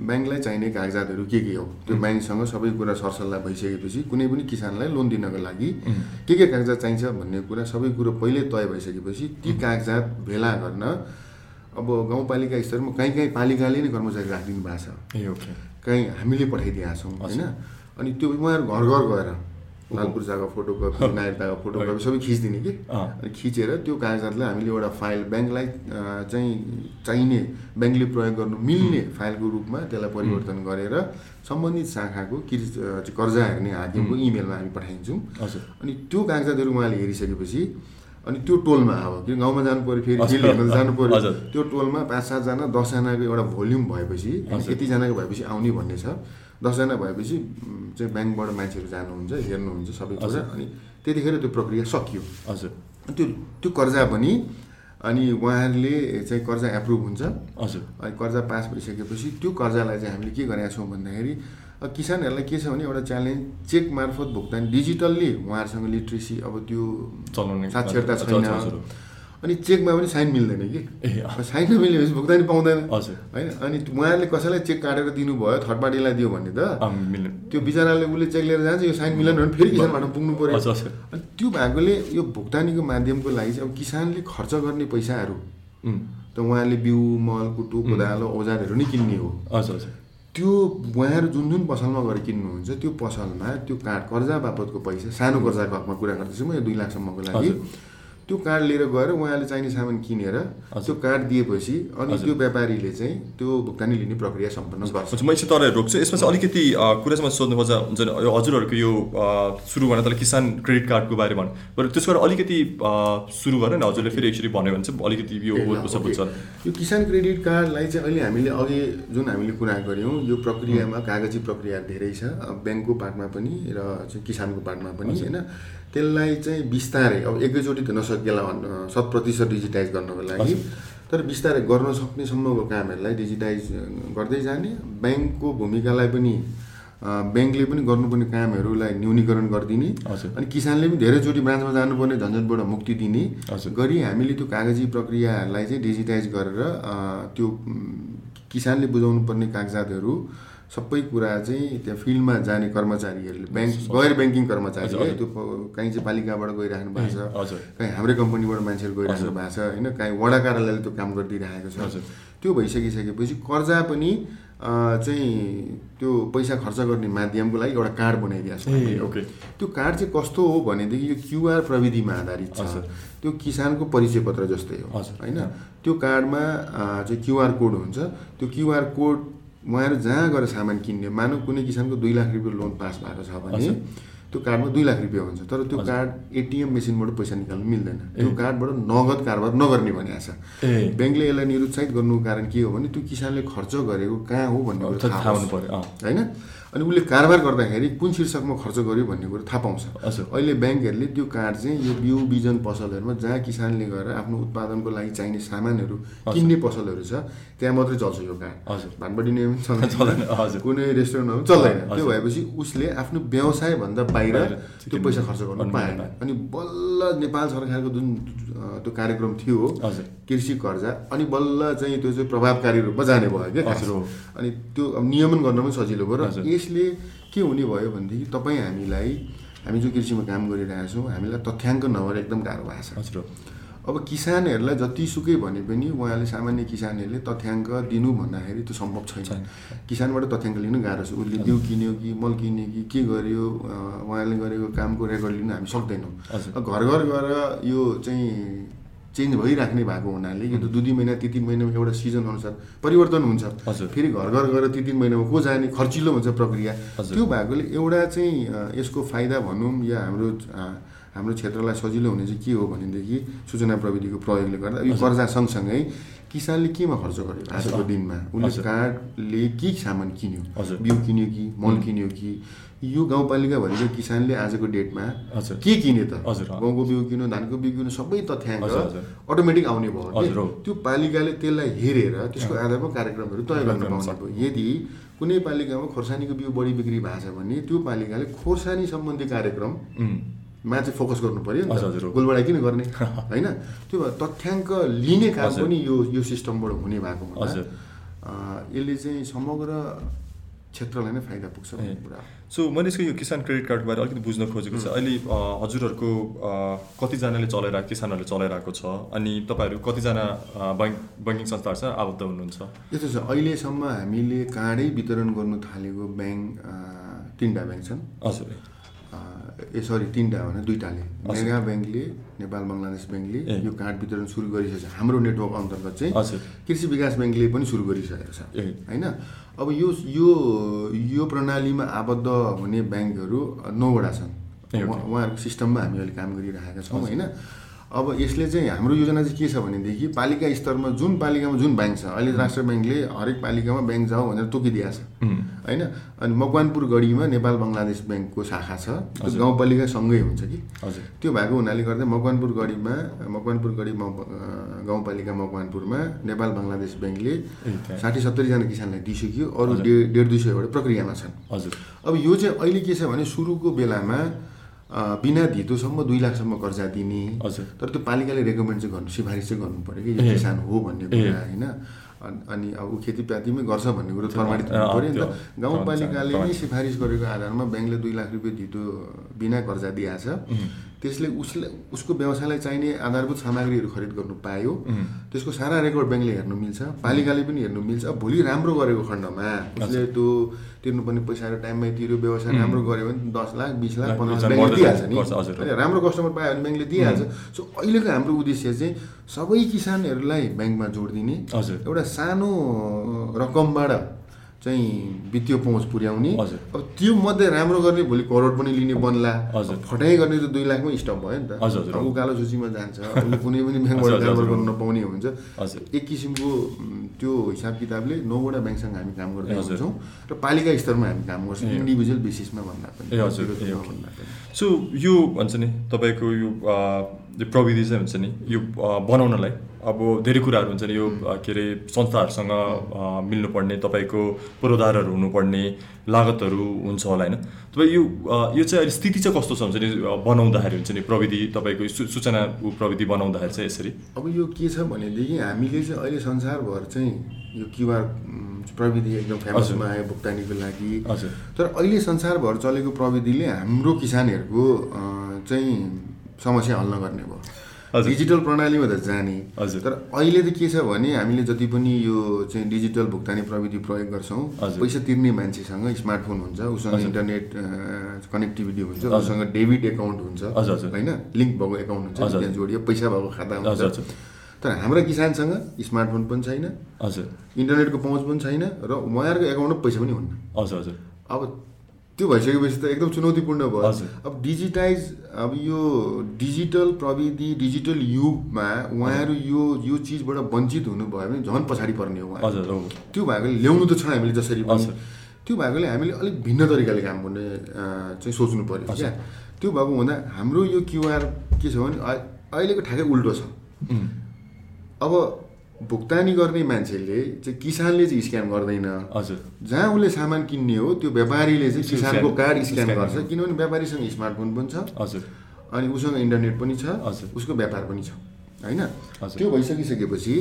ब्याङ्कलाई चाहिने कागजातहरू के के हो? त्यो ब्याङ्कसँग सबै कुरा सरसल्लाह भइसकेपछि कुनै पनि किसानलाई लोन दिनको लागि के के कागजात चाहिन्छ भन्ने कुरा सबै कुरो पहिल्यै तय भइसकेपछि ती कागजात भेला गर्न अब गाउँपालिका स्तरमा कहीँ कहीँ पालिकाले नै कर्मचारी राखिदिनु भएको छ। कहीँ हामीले पठाइदिएका छौँ होइन? अनि त्यो उहाँहरू घर घर गएर लाल पूर्जाको फोटोकपी <laughs> नागरिकताको फोटोकपी सबै खिचिदिने कि। अनि खिचेर त्यो कागजातलाई हामीले एउटा फाइल ब्याङ्कलाई चाहिँ चाहिने ब्याङ्कले प्रयोग गर्नु मिल्ने फाइलको रूपमा त्यसलाई परिवर्तन गरेर सम्बन्धित शाखाको अ, कर्जा हेर्ने हाकिमको इमेलमा हामी पठाइदिन्छौँ अनि त्यो कागजातहरू उहाँले हेरिसकेपछि अनि त्यो टोलमा अब कि गाउँमा जानु पऱ्यो फेरि हेर्न जानु पऱ्यो। त्यो टोलमा पाँच सातजना दसजनाको एउटा भोल्युम भएपछि। यतिजनाको भएपछि आउने भन्ने छ। दसजना भएपछि चाहिँ ब्याङ्कबाट मान्छेहरू जानुहुन्छ हेर्नुहुन्छ सबै कुरा। अनि त्यतिखेर त्यो प्रक्रिया सकियो। हजुर। त्यो त्यो कर्जा पनि अनि उहाँहरूले चाहिँ कर्जा एप्रुभ हुन्छ। हजुर। अनि कर्जा पास भइसकेपछि त्यो कर्जालाई चाहिँ हामीले के गरेका छौँ भन्दाखेरि किसानहरूलाई के छ भने एउटा च्यालेन्ज चेक मार्फत भुक्तानी डिजिटल्ली उहाँहरूसँग लिट्रेसी अब त्यो चलाउने साक्षरता छैन। अनि चेकमा पनि साइन मिल्दैन कि। साइन नमिलेपछि भुक्तानी पाउँदैन। होइन? अनि उहाँहरूले कसैलाई चेक काटेर दिनुभयो थर्ड पार्टीलाई दियो भने त त्यो बिचराले उसले चेक लिएर जान्छ यो साइन मिलेन भने फेरि किसानबाट पुग्नु पऱ्यो। अनि त्यो भएकोले यो भुक्तानीको माध्यमको लागि चाहिँ अब किसानले खर्च गर्ने पैसाहरू त उहाँले बिउ मल कुटु कोदालो औजारहरू नै किन्ने हो। त्यो उहाँहरू जुन जुन पसलमा गएर किन्नुहुन्छ त्यो पसलमा त्यो कार्ड कर्जा बापतको पैसा सानो कर्जाको हकमा कुरा गर्दैछु म यो दुई लाखसम्मको लागि। त्यो कार्ड लिएर गएर उहाँले चाहिने सामान किनेर त्यो कार्ड दिएपछि अनि त्यो व्यापारीले चाहिँ त्यो भुक्तानी लिने प्रक्रिया सम्पन्न गर्छ। म एकछिन तपाईँलाई रोक्छु। यसमा चाहिँ अलिकति अ, कुरा चाहिँ मैले सोध्नु खोज्दा हुन्छ यो हजुरहरूको यो सुरु गर्न तर किसान क्रेडिट कार्डको बारेमा भन्नु बरु त्यसबाट अलिकति सुरु गरेर नि हजुरले फेरि एकचोटि भन्यो भने चाहिँ अलिकति यो बुझ्छ। यो किसान क्रेडिट कार्डलाई चाहिँ अहिले हामीले अघि जुन हामीले कुरा गऱ्यौँ यो प्रक्रियामा कागजी प्रक्रिया धेरै छ। ब्याङ्कको पार्टमा पनि र चाहिँ किसानको पार्टमा पनि होइन? त्यसलाई चाहिँ बिस्तारै अब एकैचोटि त भन्न शत प्रतिशत डिजिटाइज गर्नको लागि तर बिस्तारै गर्न सक्ने सम्मको कामहरूलाई डिजिटाइज गर्दै जाने ब्याङ्कको भूमिकालाई पनि ब्याङ्कले पनि गर्नुपर्ने कामहरूलाई न्यूनीकरण गरिदिने। अनि किसानले पनि धेरैचोटि ब्रान्चमा जानुपर्ने झन्झटबाट मुक्ति दिने। गरी हामीले त्यो कागजी प्रक्रियाहरूलाई चाहिँ डिजिटाइज गरेर त्यो किसानले बुझाउनु पर्ने कागजातहरू सबै कुरा चाहिँ त्यहाँ फिल्डमा जाने कर्मचारीहरूले ब्याङ्क गैर ब्याङ्किङ कर्मचारीले त्यो कहीँ चाहिँ पालिकाबाट गइराख्नु भएको छ कहीँ हाम्रै कम्पनीबाट मान्छेहरू गइराख्नु भएको छ होइन कहीँ वडा कार्यालयले त्यो काम गरिदिइरहेको छ। त्यो भइसकिसकेपछि कर्जा पनि चाहिँ त्यो पैसा खर्च गर्ने माध्यमको लागि एउटा कार्ड बनाइदिएको छ। ओके। त्यो कार्ड चाहिँ कस्तो हो भनेदेखि यो क्युआर प्रविधिमा आधारित छ। त्यो किसानको परिचय पत्र जस्तै हो। होइन। त्यो कार्डमा चाहिँ क्युआर कोड हुन्छ। त्यो क्युआर कोड उहाँहरू जहाँ गएर सामान किन्ने मानव कुनै किसानको दुई लाख रुपियाँ लोन पास भएको छ भने। त्यो कार्डमा दुई लाख रुपियाँ हुन्छ तर त्यो कार्ड एटिएम मेसिनबाट पैसा निकाल्नु मिल्दैन। त्यो कार्डबाट नगद कारोबार नगर्ने भनेको छ ब्याङ्कले यसलाई निरुत्साहित गर्नुको कारण के हो भने त्यो किसानले खर्च गरेको कहाँ हो भन्ने कुरो थाहा हुनु अँ। होइन? अनि उसले कारोबार गर्दाखेरि कुन शीर्षकमा खर्च गर्यो भन्ने कुरो थाहा पाउँछ हजुर। अहिले ब्याङ्कहरूले त्यो कार्ड चाहिँ यो बिउ बिजन पसलहरूमा जहाँ किसानले गएर आफ्नो उत्पादनको लागि चाहिने सामानहरू किन्ने पसलहरू छ त्यहाँ मात्रै चल्छ यो कार्ड हजुर भानपट्टि नै चल्दैन, हजुर। कुनै रेस्टुरेन्टमा पनि चल्दैन। त्यो भएपछि उसले आफ्नो व्यवसायभन्दा बाहिर त्यो पैसा खर्च गर्नु पाएन। अनि बल्ल नेपाल सरकारको जुन त्यो कार्यक्रम थियो कृषि कर्जा अनि बल्ल चाहिँ त्यो चाहिँ प्रभावकारी रूपमा जाने भयो क्या। अनि त्यो अब नियमन गर्न पनि सजिलो भयो र हजुर। यसले के हुने भयो भनेदेखि तपाईँ हामीलाई हामी जो कृषिमा काम गरिरहेका छौँ हामीलाई तथ्याङ्क नभएर एकदम गाह्रो भएको छ। अब किसानहरूलाई जतिसुकै भने पनि उहाँले सामान्य किसानहरूले तथ्याङ्क दिनु भन्दाखेरि त्यो सम्भव छैन। किसानबाट तथ्याङ्क लिनु गाह्रो छ। उसले बिउ किन्यो कि मल किन्यो कि के गर्यो उहाँले गरेको कामको रेकर्ड लिनु हामी सक्दैनौँ। घर घर गएर यो चाहिँ चेन्ज भइराख्ने भएको हुनाले यो त दुई दुई महिना तिन तिन महिनामा एउटा सिजन अनुसार परिवर्तन हुन्छ। हजुर। फेरि घर घर गएर तिन तिन महिनामा को जाने? खर्चिलो हुन्छ प्रक्रिया। त्यो भएकोले एउटा चाहिँ यसको फाइदा भनौँ या हाम्रो हाम्रो क्षेत्रलाई सजिलो हुने चाहिँ के हो भनेदेखि सूचना प्रविधिको प्रयोगले गर्दा यो कर्जा सँगसँगै किसानले केमा खर्च गर्यो? आजको दिनमा। उसले। कार्डले के सामान किन्यो। बिउ किन्यो कि मल किन्यो कि? यो गाउँपालिकाभरिको किसानले आजको डेटमा। के किने त। गाउँको बिउ किन्यो धानको बिउ किन्यो सबै तथ्याङ्क। अटोमेटिक आउने भयो। त्यो पालिकाले त्यसलाई हेरेर त्यसको आधारमा कार्यक्रमहरू तय गर्न पाउने भयो यदि कुनै पालिकामा खोर्सानीको बिउ बढी बिक्री भएको छ भने त्यो पालिकाले खोर्सानी सम्बन्धी कार्यक्रम मा चाहिँ फोकस गर्नु पर्यो नि त हो। गोलबाट किन गर्ने <laughs> होइन त्यो भएर तथ्याङ्क लिने काम। पनि यो यो सिस्टमबाट हुने भएको। अ, यसले चाहिँ समग्र क्षेत्रलाई नै फाइदा पुग्छ भन्ने। कुरा। सो मैले यसको यो किसान क्रेडिट कार्डको बारे अलिकति बुझ्न खोजेको छ। अहिले हजुरहरूको कतिजनाले चलाइरहेको किसानहरूले चलाइरहेको छ अनि तपाईँहरू कतिजना अ, ब्याङ्क ब्याङ्किङ संस्थाहरू छ आबद्ध हुनुहुन्छ? यस्तो छ अहिलेसम्म हामीले कार्डै वितरण गर्नु थालेको ब्याङ्क तिनवटा ब्याङ्क छन्। हजुर। ए सरी तिनवटा भने दुइटाले मेगा ब्याङ्कले नेपाल बङ्गलादेश ब्याङ्कले। यो कार्ड वितरण सुरु गरिसकेको छ। हाम्रो नेटवर्क अन्तर्गत चाहिँ कृषि विकास ब्याङ्कले पनि सुरु गरिसकेको छ। होइन? अब यो यो यो प्रणालीमा आबद्ध हुने ब्याङ्कहरू नौवटा छन्। उहाँहरूको सिस्टममा हामी अहिले काम गरिरहेका छौँ होइन? अब यसले चाहिँ हाम्रो योजना चाहिँ के छ भनेदेखि पालिका स्तरमा जुन पालिकामा जुन ब्याङ्क छ अहिले राष्ट्र ब्याङ्कले हरेक पालिकामा ब्याङ्क जाऊ भनेर तोकिदिएको छ। होइन? अनि मकवानपुर गढीमा नेपाल बङ्गलादेश ब्याङ्कको शाखा छ। त्यो गाउँपालिकासँगै हुन्छ कि? हजुर। त्यो भएको हुनाले गर्दा मकवानपुर गढीमा मकवानपुर गढी गाउँपालिका मकवानपुरमा नेपाल बङ्गलादेश ब्याङ्कले। साठी सत्तरीजना किसानलाई दिइसक्यो। अरू डेढ डेढ दुई सयवटा प्रक्रियामा छन्। हजुर। अब यो चाहिँ अहिले के छ भने सुरुको बेलामा बिना धितोसम्म दुई लाखसम्म कर्जा दिने। तर त्यो पालिकाले रेकमेन्ड चाहिँ गर्नु सिफारिस चाहिँ गर्नु पऱ्यो कि यो। किसान हो भन्ने। कुरा होइन? अनि- अनि अब ऊ खेतीपातीमै गर्छ भन्ने कुरो प्रमाणित हुनु पऱ्यो। नि त गाउँपालिकाले नै। सिफारिस गरेको आधारमा ब्याङ्कले दुई लाख रुपियाँ धितो बिना कर्जा दिएको छ त्यसले उसले उसको व्यवसायलाई चाहिने आधारभूत सामग्रीहरू खरिद गर्नु पायो। त्यसको सारा रेकर्ड ब्याङ्कले हेर्नु मिल्छ पालिकाले पनि हेर्नु मिल्छ। भोलि राम्रो गरेको खण्डमा उसले त्यो तिर्नुपर्ने पैसाहरू टाइममै तिर्यो व्यवसाय राम्रो गऱ्यो भने दस लाख बिस लाख पन्ध्र लाख ब्याङ्कले दिइहाल्छ नि। होइन, राम्रो कस्टमर पायो भने ब्याङ्कले दिइहाल्छ। सो अहिलेको हाम्रो उद्देश्य चाहिँ सबै किसानहरूलाई ब्याङ्कमा जोड दिने एउटा सानो रकमबाट चाहिँ वित्तीय पहुँच पुर्याउने। अब त्यो मध्ये राम्रो गर्ने भोलि करोड पनि लिने बन्ला। फटाइ गर्ने त दुई लाखमै स्टप भयो नि त। अब ऊ कालो सूचीमा जान्छ। उसले कुनै पनि ब्याङ्कबाट हजुर। गर्न नपाउने हुन्छ। एक किसिमको त्यो हिसाब किताबले नौवटा ब्याङ्कसँग हामी काम गर्दै। हुन्छौँ र पालिका स्तरमा हामी काम गर्छौँ। इन्डिभिजुअल बेसिसमा भन्दा पनि। ए, हजुर। सो यो भन्छ नि तपाईँको यो यो प्रविधि चाहिँ हुन्छ नि यो बनाउनलाई। अब धेरै कुराहरू हुन्छ नि यो के अरे संस्थाहरूसँग मिल्नुपर्ने तपाईँको पूर्वाधारहरू हुनुपर्ने लागतहरू हुन्छ होला होइन? तपाईँ यो यो चाहिँ अहिले स्थिति चाहिँ कस्तो छ हुन्छ नि बनाउँदाखेरि हुन्छ नि प्रविधि तपाईँको सूचना प्रविधि बनाउँदाखेरि चाहिँ यसरी? अब यो के छ भनेदेखि हामीले चाहिँ अहिले संसारभर चाहिँ यो क्युआर प्रविधि एकदम फेमसमा आयो भुक्तानीको लागि। हजुर। तर अहिले संसारभर चलेको प्रविधिले हाम्रो किसानहरूको चाहिँ समस्या हल नगर्ने भयो। डिजिटल प्रणालीमा त जाने हजुर। तर अहिले त के छ भने हामीले जति पनि यो चाहिँ डिजिटल भुक्तानी प्रविधि प्रयोग गर्छौँ। पैसा तिर्ने मान्छेसँग स्मार्टफोन हुन्छ उसँग। इन्टरनेट कनेक्टिभिटी हुन्छ। उसँग डेबिट एकाउन्ट हुन्छ। होइन लिङ्क भएको एकाउन्ट हुन्छ। त्यहाँ जोडियो पैसा भएको खाता हुन्छ। तर हाम्रा किसानसँग स्मार्टफोन पनि छैन हजुर इन्टरनेटको पहुँच पनि छैन र उहाँहरूको एकाउन्टमा पैसा पनि हुन्न हजुर हजुर अब त्यो भइसकेपछि त एकदम चुनौतीपूर्ण भयो। अब डिजिटाइज अब यो डिजिटल प्रविधि डिजिटल युगमा उहाँहरू यो यो चिजबाट वञ्चित हुनुभयो भने झन् पछाडि पर्ने हो उहाँ त्यो भएकोले ल्याउनु त छ हामीले जसरी पनि। त्यो भएकोले हामीले अलिक भिन्न तरिकाले काम गर्ने चाहिँ सोच्नु पऱ्यो क्या। त्यो भएको हुँदा हाम्रो यो क्युआर के छ भने अहिलेको ठ्याक्कै उल्टो छ। अब भुक्तानी गर्ने मान्छेले चाहिँ किसानले चाहिँ स्क्यान गर्दैन। हजुर। जहाँ उसले सामान किन्ने हो त्यो व्यापारीले चाहिँ किसानको कार्ड स्क्यान गर्छ। किनभने व्यापारीसँग स्मार्टफोन पनि छ। हजुर। अनि उसँग इन्टरनेट पनि छ हजुर। उसको व्यापार पनि छ होइन। त्यो भइसकिसकेपछि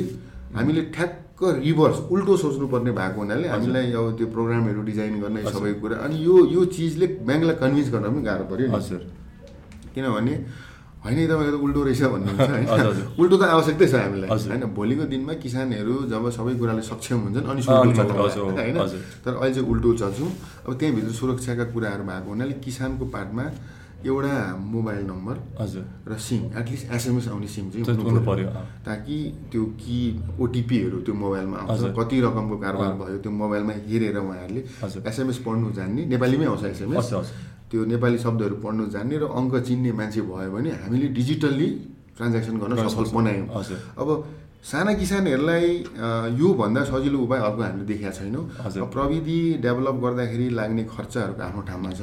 हामीले ठ्याक्क रिभर्स उल्टो सोच्नुपर्ने भएको हुनाले हामीलाई अब त्यो प्रोग्रामहरू डिजाइन गर्ने सबै कुरा। अनि यो यो चिजले ब्याङ्कलाई कन्भिन्स गर्न पनि गाह्रो पऱ्यो हजुर। किनभने होइन तपाईँको त उल्टो रहेछ भन्नुहुन्छ <laughs> होइन। उल्टो त आवश्यकै छ हामीलाई। होइन भोलिको दिनमा किसानहरू जब सबै कुराले सक्षम हुन्छन् अनि होइन। तर अहिले चाहिँ उल्टो चल्छौँ अब त्यहाँभित्र सुरक्षाका कुराहरू भएको हुनाले किसानको पार्टमा एउटा मोबाइल नम्बर हजुर र सिम एटलिस्ट एसएमएस आउने सिम चाहिँ हुनु अँ। ताकि त्यो कि ओटिपीहरू त्यो मोबाइलमा आउँछ। कति रकमको कारोबार भयो त्यो मोबाइलमा हेरेर उहाँहरूले। एसएमएस पढ्नु जान्ने नेपालीमै आउँछ एसएमएस। त्यो नेपाली शब्दहरू पढ्नु जान्ने र अङ्क चिन्ने मान्छे भयो भने हामीले डिजिटल्ली ट्रान्ज्याक्सन गर्न सफल। बनायौँ। अब साना किसानहरूलाई योभन्दा सजिलो उपाय अर्को हामीले देखेका छैनौँ। प्रविधि डेभलप गर्दाखेरि लाग्ने खर्चहरूको आफ्नो ठाउँमा छ।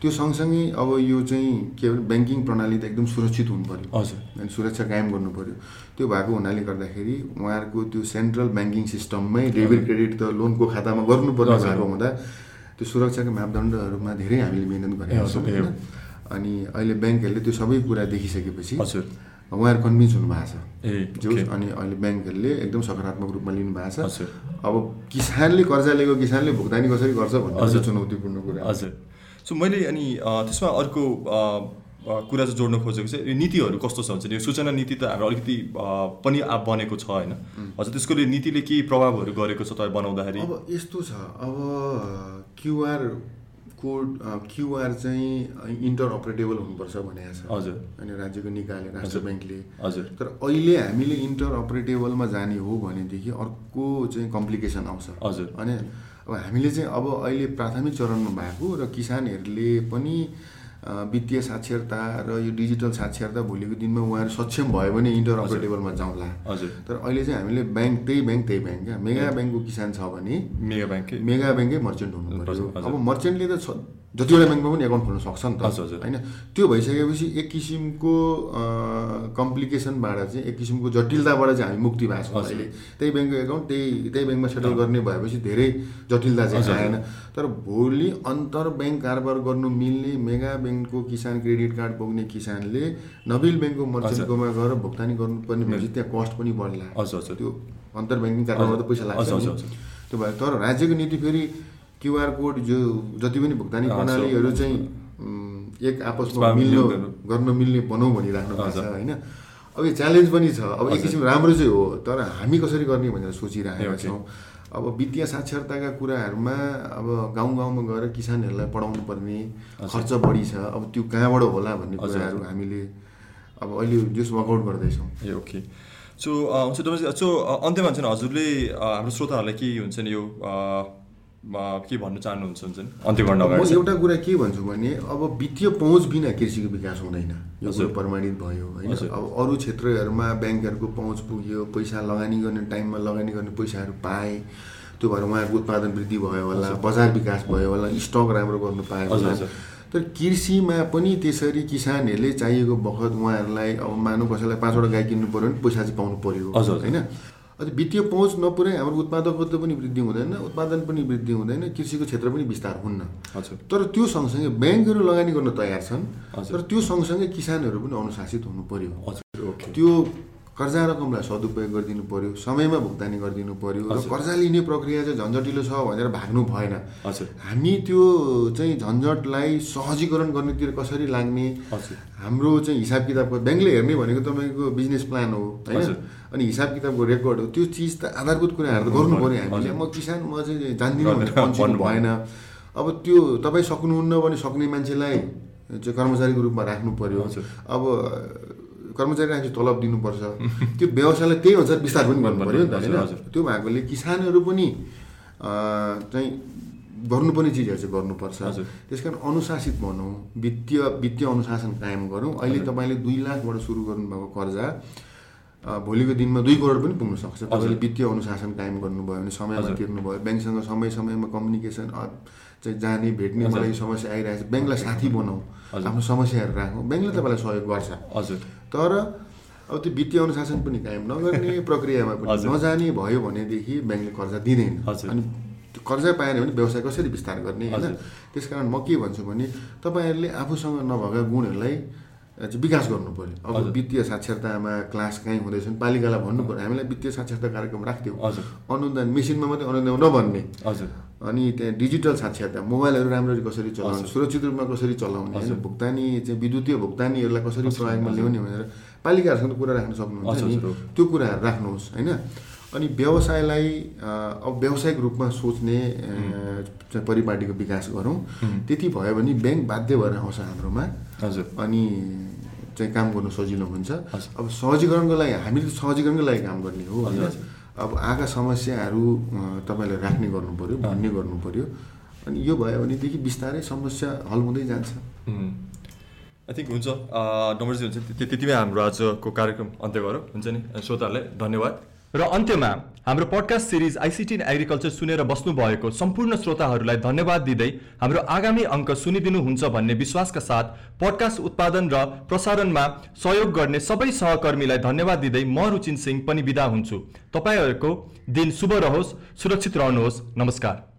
त्यो सँगसँगै अब यो चाहिँ के भन्छ ब्याङ्किङ प्रणाली त एकदम सुरक्षित हुनु पऱ्यो अनि सुरक्षा कायम गर्नु पऱ्यो त्यो भएको हुनाले गर्दाखेरि उहाँहरूको त्यो सेन्ट्रल ब्याङ्किङ सिस्टममै डेबिट क्रेडिट त लोनको खातामा गर्नुपर्ने। भएको हुँदा त्यो सुरक्षाको मापदण्डहरूमा धेरै हामीले मिहिनेत गरेका छौँ होइन? अनि अहिले ब्याङ्कहरूले त्यो सबै कुरा देखिसकेपछि उहाँहरू कन्भिन्स हुनुभएको छ। जो। अनि अहिले ब्याङ्कहरूले एकदम सकारात्मक रूपमा लिनु भएको छ अब किसानले कर्जा लिएको किसानले भुक्तानी कसरी गर्छ भन्ने चुनौतीपूर्ण कुरा। हजुर। सो मैले अनि त्यसमा अर्को कुरा चाहिँ जोड्न खोजेको चाहिँ यो नीतिहरू कस्तो छ हुन्छ नि यो सूचना नीति त हाम्रो अलिकति पनि आ- बनेको छ होइन। हजुर त्यसको नीतिले केही प्रभावहरू गरेको छ तपाईँ बनाउँदाखेरि? अब यस्तो छ अब क्युआर कोड क्युआर चाहिँ इन्टर अपरेटेबल हुनुपर्छ भनेको छ। हजुर। अनि राज्यको निकायले राष्ट्र। ब्याङ्कले। हजुर। तर अहिले हामीले इन्टर अपरेटेबलमा जाने हो भनेदेखि अर्को चाहिँ कम्प्लिकेसन आउँछ। हजुर। अनि अब हामीले चाहिँ अब अहिले प्राथमिक चरणमा भएको र किसानहरूले पनि वित्तीय साक्षरता र यो डिजिटल साक्षरता भोलिको दिनमा उहाँहरू सक्षम भयो भने इन्टर अपरेटेबलमा जाउँला। हजुर। तर अहिले चाहिँ हामीले ब्याङ्क त्यही ब्याङ्क त्यही ब्याङ्क क्या? मेगा ब्याङ्कको किसान छ भने मेगा ब्याङ्ककै मेगा ब्याङ्कै मर्चेन्ट हुनु हजुर। अब मर्चेन्टले त जतिवटा ब्याङ्कमा पनि एकाउन्ट खोल्न सक्छ नि त हजुर, हजुर। होइन त्यो भइसकेपछि एक किसिमको कम्प्लिकेसनबाट चाहिँ एक किसिमको जटिलताबाट चाहिँ हामी मुक्ति भएको छौँ। अहिले त्यही ब्याङ्कको एकाउन्ट त्यही त्यही ब्याङ्कमा सेटल गर्ने भएपछि धेरै जटिलता चाहिँ। आएन तर भोलि अन्तर ब्याङ्क कारोबार गर्नु मिल्ने मेगा ब्याङ्कको किसान क्रेडिट कार्ड बोक्ने किसानले नबिल ब्याङ्कको मर्चेन्टकोमा गएर भुक्तानी गर्नुपर्ने भएपछि त्यहाँ कस्ट पनि बढ्ला हजुर हजुर त्यो अन्तर ब्याङ्किङ कारोबारमा त पैसा लाग्छ। त्यो भयो तर राज्यको नीति फेरि क्युआर कोड जो जति पनि भुक्तानी। प्रणालीहरू चाहिँ एक आपसमा मिल्नु। गर्न मिल्ने बनाऊ भनिराख्नु भएको छ। होइन अब यो च्यालेन्ज पनि छ अब एक। किसिम राम्रो चाहिँ हो तर हामी कसरी गर्ने भनेर सोचिरहेका। छौँ अब वित्तीय साक्षरताका कुराहरूमा अब गाउँ गाउँमा गएर किसानहरूलाई पढाउनु पर्ने खर्च बढी छ अब त्यो कहाँबाट होला भन्ने कुराहरू हामीले अब अहिले जस वर्कआउट गर्दैछौँ ए ओके सो हुन्छ तपाईँ सो अन्त्यमा हुन्छ हजुरले हाम्रो श्रोताहरूलाई के हुन्छ नि यो के भन्न चाहनुहुन्छ अन्त्य गर्न म एउटा कुरा के भन्छु भने अब वित्तीय पहुँच बिना कृषिको विकास हुँदैन। यो कुरो प्रमाणित भयो होइन। अब अरू क्षेत्रहरूमा ब्याङ्कहरूको पहुँच पुग्यो पैसा लगानी गर्ने टाइममा लगानी गर्ने पैसाहरू पाए त्यो भएर उहाँहरूको उत्पादन वृद्धि भयो होला बजार विकास भयो होला स्टक राम्रो गर्नु पायो होला। तर कृषिमा पनि त्यसरी किसानहरूले चाहिएको बखत उहाँहरूलाई अब मानौँ कसैलाई पाँचवटा गाई किन्नु पऱ्यो भने पैसा चाहिँ पाउनु पऱ्यो। होइन? अनि वित्तीय पहुँच नपुर्याइ हाम्रो उत्पादकत्व पनि वृद्धि हुँदैन उत्पादन पनि वृद्धि हुँदैन कृषिको क्षेत्र पनि विस्तार हुन्न। तर त्यो सँगसँगै ब्याङ्कहरू लगानी गर्न तयार छन्। तर त्यो सँगसँगै किसानहरू पनि अनुशासित हुनु पर्यो। त्यो कर्जा रकमलाई सदुपयोग गरिदिनु पर्यो समयमा भुक्तानी गरिदिनु पर्यो र। कर्जा लिने प्रक्रिया चाहिँ झन्झटिलो छ भनेर भाग्नु भएन। हामी त्यो चाहिँ झन्झटलाई सहजीकरण गर्नेतिर कसरी लाग्ने? हाम्रो चाहिँ हिसाब किताबको ब्याङ्कले हेर्ने भनेको तपाईँको बिजनेस प्लान हो होइन। अनि हिसाब किताबको रेकर्ड हो त्यो चिज त आधारभूत कुराहरू त गर्नु पऱ्यो हामीले। म किसान म चाहिँ जान्दिनँ भएन। अब त्यो तपाईँ सक्नुहुन्न भने सक्ने मान्छेलाई चाहिँ कर्मचारीको रूपमा राख्नु पर्यो हजुर। अब कर्मचारी राखेपछि तलब दिनुपर्छ। त्यो व्यवसायलाई त्यही अनुसार विस्तार पनि गर्नु पऱ्यो नि त होइन। त्यो भएकोले किसानहरू पनि चाहिँ गर्नुपर्ने चिजहरू चाहिँ गर्नुपर्छ। त्यस कारण अनुशासित भनौँ वित्तीय वित्तीय अनुशासन कायम गरौँ। अहिले तपाईँले दुई लाखबाट सुरु गर्नुभएको कर्जा भोलिको दिनमा दुई करोड पनि पुग्न सक्छ तपाईँले वित्तीय अनुशासन कायम गर्नुभयो भने समयमा। तिर्नुभयो ब्याङ्कसँग समय समयमा कम्युनिकेसन चाहिँ जाने भेट्ने। मलाई समस्या आइरहेको छ ब्याङ्कलाई साथी बनाऊ। आफ्नो समस्याहरू राखौँ ब्याङ्कले तपाईँलाई सहयोग गर्छ हजुर तर अब त्यो वित्तीय अनुशासन पनि कायम नगर्ने <laughs> प्रक्रियामा पनि। नजाने भयो भनेदेखि ब्याङ्कले कर्जा दिँदैन। अनि त्यो कर्जा पाएन भने व्यवसाय कसरी विस्तार गर्ने होइन। त्यस कारण म के भन्छु भने तपाईँहरूले आफूसँग नभएका गुणहरूलाई चाहिँ विकास गर्नु पऱ्यो अब। वित्तीय साक्षरतामा क्लास कहीँ हुँदैछन् पालिकालाई भन्नु पऱ्यो हामीलाई वित्तीय साक्षरता कार्यक्रम राख्थ्यौँ अनुदान मेसिनमा मात्रै अनुदान नभन्ने। हजुर। अनि त्यहाँ डिजिटल साक्षरता मोबाइलहरू राम्ररी कसरी चलाउने। सुरक्षित रूपमा कसरी चलाउने होइन। भुक्तानी चाहिँ विद्युतीय भुक्तानीहरूलाई कसरी प्रयोगमा ल्याउने भनेर पालिकाहरूसँग कुरा राख्न सक्नुहुन्छ नि। त्यो कुराहरू राख्नुहोस् होइन? अनि व्यवसायलाई अब व्यावसायिक रूपमा सोच्ने परिपाटीको विकास गरौँ। त्यति भयो भने ब्याङ्क बाध्य भएर आउँछ हाम्रोमा। हजुर। अनि चाहिँ काम गर्नु सजिलो हुन्छ। अब सहजीकरणको लागि हामीले त सहजीकरणको लागि काम गर्ने हो। अब आएका समस्याहरू तपाईँले राख्ने गर्नु पऱ्यो भन्ने गर्नु पऱ्यो अनि यो भयो भनेदेखि बिस्तारै समस्या हल हुँदै जान्छ। आई थिङ्क हुन्छ। नम्बरजी हुन्छ त्य- त्यतिमै हाम्रो आजको कार्यक्रम अन्त्य गरौँ। हुन्छ नि? श्रोताहरूलाई धन्यवाद। र अन्त्यमा हाम्रो podcast series ICT in agriculture सुनेर बस्नु भएको सम्पूर्ण श्रोताहरूलाई धन्यवाद दिँदै हाम्रो आगामी अङ्क सुनिदिनुहुन्छ भन्ने विश्वासका साथ पडकास्ट उत्पादन र प्रसारणमा सहयोग गर्ने सबै सहकर्मीलाई धन्यवाद दिँदै म रुचिन सिंह पनि बिदा हुन्छु। तपाईँहरूको दिन शुभ रहोस् सुरक्षित रहनुहोस्। नमस्कार।